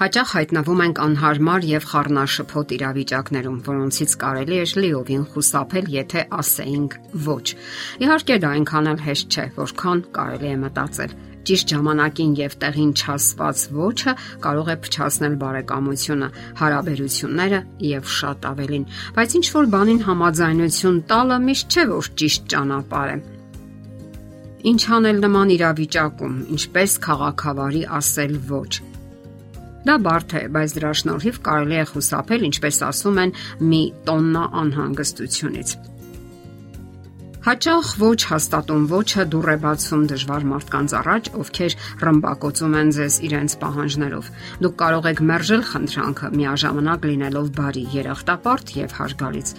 Հաճախ հայտնվում ենք անհարմար եւ խառնաշփոթ իրավիճակներում, որոնցից կարելի է լիովին խուսափել, եթե ասեինք ոչ։ Իհարկե դա այնքան էլ հեշտ չէ, որքան կարելի է մտածել։ Ճիշտ ժամանակին եւ տեղին չասված ոչը կարող է փչացնել բարեկամությունը, հարաբերությունները եւ շատ ավելին։ Բայց ինչ որ բանին համաձայնություն տալը միշտ չէ որ ճիշտ ճանապարհ է։ Ինչ անել նման իրավիճակում, ինչպես քաղաքավարի ասել ոչ Դա բարդ է, բայց դրա շնորհիվ կարելի է խուսափել, ինչպես ասում են, մի տոննա անհանգստությունից։ Հաճախ ոչ հաստատուն ոչը դուր է բացում դժվար մարդկանց առաջ, ովքեր ռմբակոծում են ձեզ իրենց պահանջներով։ Դուք կարող եք մերժել խնդրանքը, միաժամանակ լինելով բարի, երախտապարտ եւ հարգալից։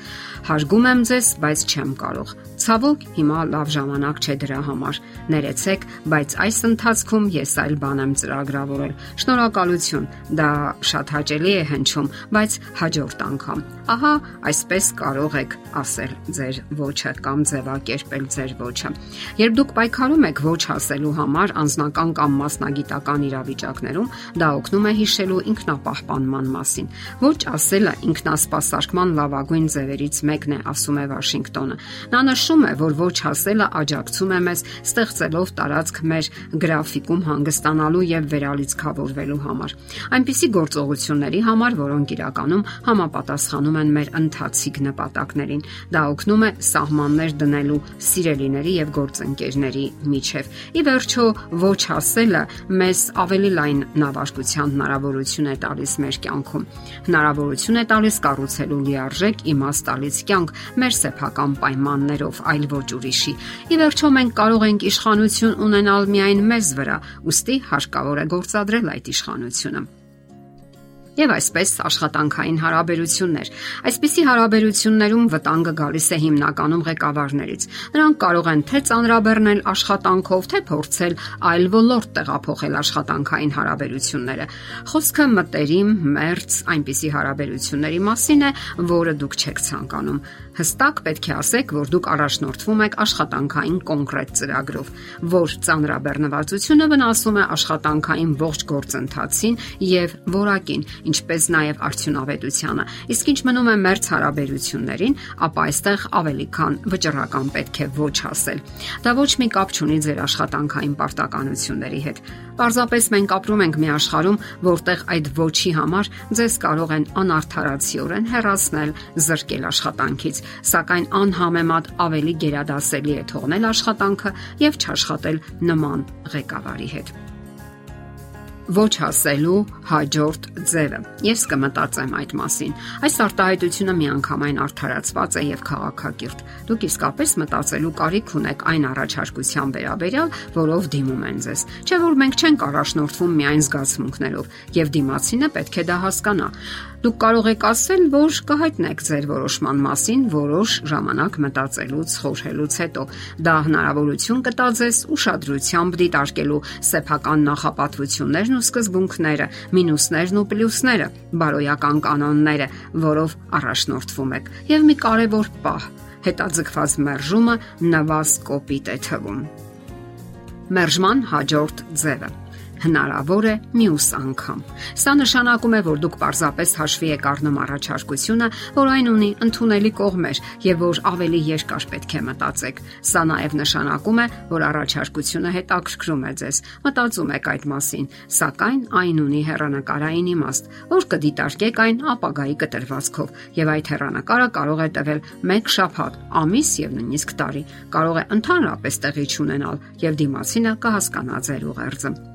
Հարգում եմ ձեզ, բայց չեմ կարող։ Ցավոք, հիմա լավ ժամանակ չէ դրա համար։ Ներեցեք, բայց այս ընթացքում ես այլ բան եմ ծրագրավորել։ Շնորհակալություն։ Դա շատ հաճելի է հնչում, բայց հաջորդ անգամ։ Ահա, այսպես կարող եք ասել ձեր ոչը կամ ձև ձևակերպել ձեր ոչը։ Երբ դուք պայքարում եք ոչ ասելու համար անznական կամ մասնագիտական իրավիճակներում, դա օգնում է հիշելու ինքնապահպանման մասին։ Ոչ ասելը ինքնասպասարկման լավագույն ձևերից մեկն է, ասում է Վաշինգտոնը։ Նա նշում է, որ ոչ ասելը աջակցում է մեզ ստեղծելով տարածք մեր գրաֆիկում հանգստանալու եւ վերալիցքավորվելու համար։ Այնպիսի գործողությունների համար, որոնք իրականում համապատասխանում են մեր ընթացիկ նպատակներին։ Դա օգնում է սահմաններ դնել ունենալու սիրելիների եւ գործընկերների միջև։ Ի վերջո, ոչ ասելը մեզ ավելի լայն նավաշտության հնարավորություն է տալիս մեր կյանքում։ Հնարավորություն է տալիս կառուցելու լիարժեք իմաստալից կյանք մեր սեփական պայմաններով, այլ ոչ ուրիշի։ Ի վերջո, մենք կարող ենք իշխանություն ունենալ միայն մեզ վրա, ուստի հարկավոր է գործադրել այդ իշխանությունը։ Եվ այսպես աշխատանքային հարաբերություններ։ Այսպիսի հարաբերություններում վտանգը գալիս է հիմնականում ղեկավարներից։ Նրանք կարող են թե ծանրաբեռնել աշխատանքով, թե փորձել այլ ոլորտ տեղափոխել աշխատանքային հարաբերությունները։ Խոսքը մտերիմ, մերց այնպիսի հարաբերությունների մասին է, որը դուք չեք ցանկանում։ Հստակ պետք է ասեք, որ դուք առաջնորդվում եք աշխատանքային կոնկրետ ծրագրով, որ ծանրաբեռնվածությունը վնասում է աշխատանքային ողջ գործընթացին եւ որակին ինչպես նաև արդյունավետությանը։ Իսկ ինչ մնում է մերց հարաբերություններին, ապա այստեղ ավելի քան վճռական պետք է ոչ ասել։ Դա ոչ մի կապ չունի ձեր աշխատանքային պարտականությունների հետ։ Պարզապես մենք ապրում ենք մի աշխարհում, որտեղ այդ ոչի համար ձեզ կարող են անարթարացիորեն հեռացնել, զրկել աշխատանքից, սակայն անհամեմատ ավելի գերադասելի է թողնել աշխատանքը եւ չաշխատել նման ղեկավարի հետ ոչ ասելու հաջորդ ձևը։ Ես կմտածեմ այդ մասին։ Այս արտահայտությունը միանգամայն արդարացված է եւ քաղաքակիրթ։ Դուք իսկապես մտածելու կարիք ունեք այն առաջարկության վերաբերյալ, որով դիմում են ձեզ։ Չէ՞ որ մենք չենք առաջնորդվում միայն զգացմունքներով եւ դիմացինը պետք է դա հասկանա։ Դուք կարող եք ասել, որ կհայտնեք ձեր որոշման մասին որոշ ժամանակ մտածելուց, խորհելուց հետո։ Դա հնարավորություն կտա ձեզ ուշադրությամբ դիտարկելու սեփական նախապատվություններն ու սկզբունքները, մինուսներն ու պլյուսները, բարոյական կանոնները, որով առաջնորդվում եք։ Եվ մի կարևոր պահ՝ հետաձգված մերժումը նվազ կոպիտ է թվում։ Մերժման հաջորդ ձևը հնարավոր է մյուս անգամ։ Սա նշանակում է, որ դուք պարզապես հաշվի եք առնում առաջարկությունը, որ այն ունի ընդունելի կողմեր եւ որ ավելի երկար պետք է մտածեք։ Սա նաեւ նշանակում է, որ առաջարկությունը հետաքրքրում է ձեզ։ Մտածում եք այդ մասին, սակայն այն ունի հերանեկարային իմաստ, որ կդիտարկեք այն ապագայի կտրվածքով եւ այդ հերանեկարը կարող է տևել 1 շաբաթ, ամիս եւ նույնիսկ տարի։ Կարող է ընդհանրապես տեղի չունենալ եւ դիմացինը կհասկանա ձեր ուղերձը։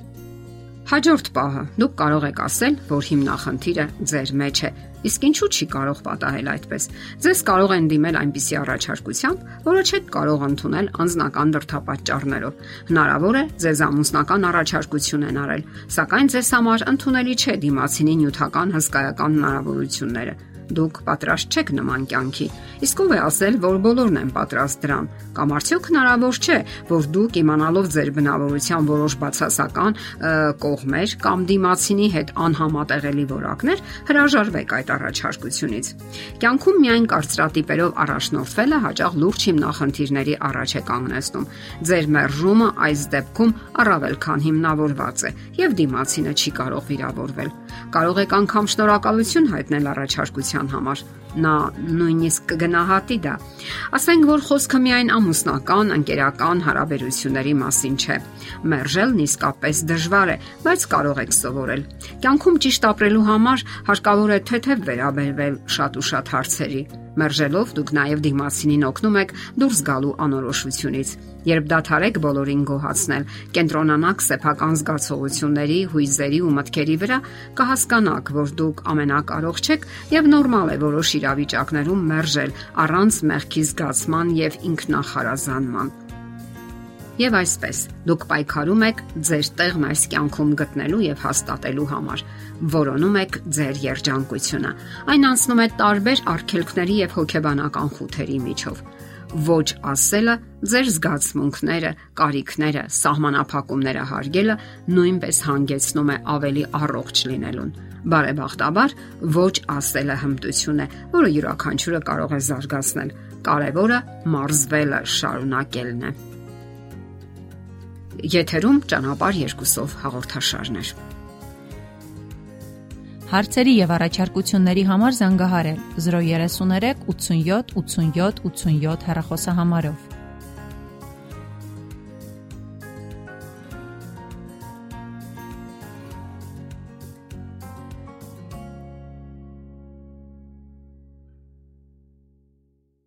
Հաջորդ պահը. Դուք կարող եք ասել, որ հիմնախնդիրը ձեր մեջ է Իսկ ինչու՞ չի կարող պատահել այդպես։ Ձեզ կարող են դիմել այնպիսի առաջարկությամբ, որը չեք կարող ընդունել անznական դրթապաճառներով։ Հնարավոր է ձեզ ամուսնական առաջարկություն են արել, սակայն ձեզ համար ընդունելի չէ դիմացինի նյութական հսկայական հնարավորությունները։ Դուք պատրաստ չեք նման կյանքի Իսկ ով է ասել, որ բոլորն են պատրաստ դրան։ Կամ արդյոք հնարավոր չէ, որ դուք իմանալով ձեր բնավորության որոշ բացասական կողմեր կամ դիմացինի հետ անհամատեղելի որակներ, հրաժարվեք այդ առաջարկությունից։ Կյանքում միայն կարծրատիպերով առաջնորդվելը հաճախ լուրջ հիմնախնդիրների առաջ է կանգնեցնում։ Ձեր մերժումը այս դեպքում առավել քան հիմնավորված է եւ դիմացինը չի կարող վիրավորվել։ Կարող եք անգամ շնորհակալություն հայտնել առաջարկության համար նա նույնիսկ կգնահատի դա։ Ասենք որ խոսքը միայն ամուսնական, ընկերական հարաբերությունների մասին չէ։ Մերժելն իսկապես դժվար է, բայց կարող եք սովորել։ Կյանքում ճիշտ ապրելու համար հարկավոր է թեթև վերաբերվել շատ ու շատ հարցերի Մերժելով դուք նաև դիմացինին օգնում եք դուրս գալու անորոշությունից։ Երբ դադարեք բոլորին գոհացնել, կենտրոնանաք սեփական զգացողությունների, հույզերի ու մտքերի վրա, կհասկանաք, որ դուք ամենակարող չեք եւ նորմալ է որոշ իրավիճակներում մերժել առանց մեղքի զգացման եւ ինքնախարազանման։ Եվ այսպես, դուք պայքարում եք ձեր տեղն այս կյանքում գտնելու եւ հաստատելու համար։ Որոնում եք ձեր երջանկությունը։ Այն անցնում է տարբեր արգելքների եւ հոգեբանական խութերի միջով։ Ոչ ասելը ձեր զգացմունքները, կարիքները, սահմանափակումները հարգելը նույնպես հանգեցնում է ավելի առողջ լինելուն։ Բարեբախտաբար ոչ ասելը հմտություն է, որը յուրաքանչյուրը կարող է զարգացնել։ Կարևորը մարզվելը շարունակելն է։ Եթերում ճանապար երկուսով հաղորդաշարներ։ Հարցերի եւ առաջարկությունների համար զանգահարել 033 87 87 87 հեռախոսահամարով։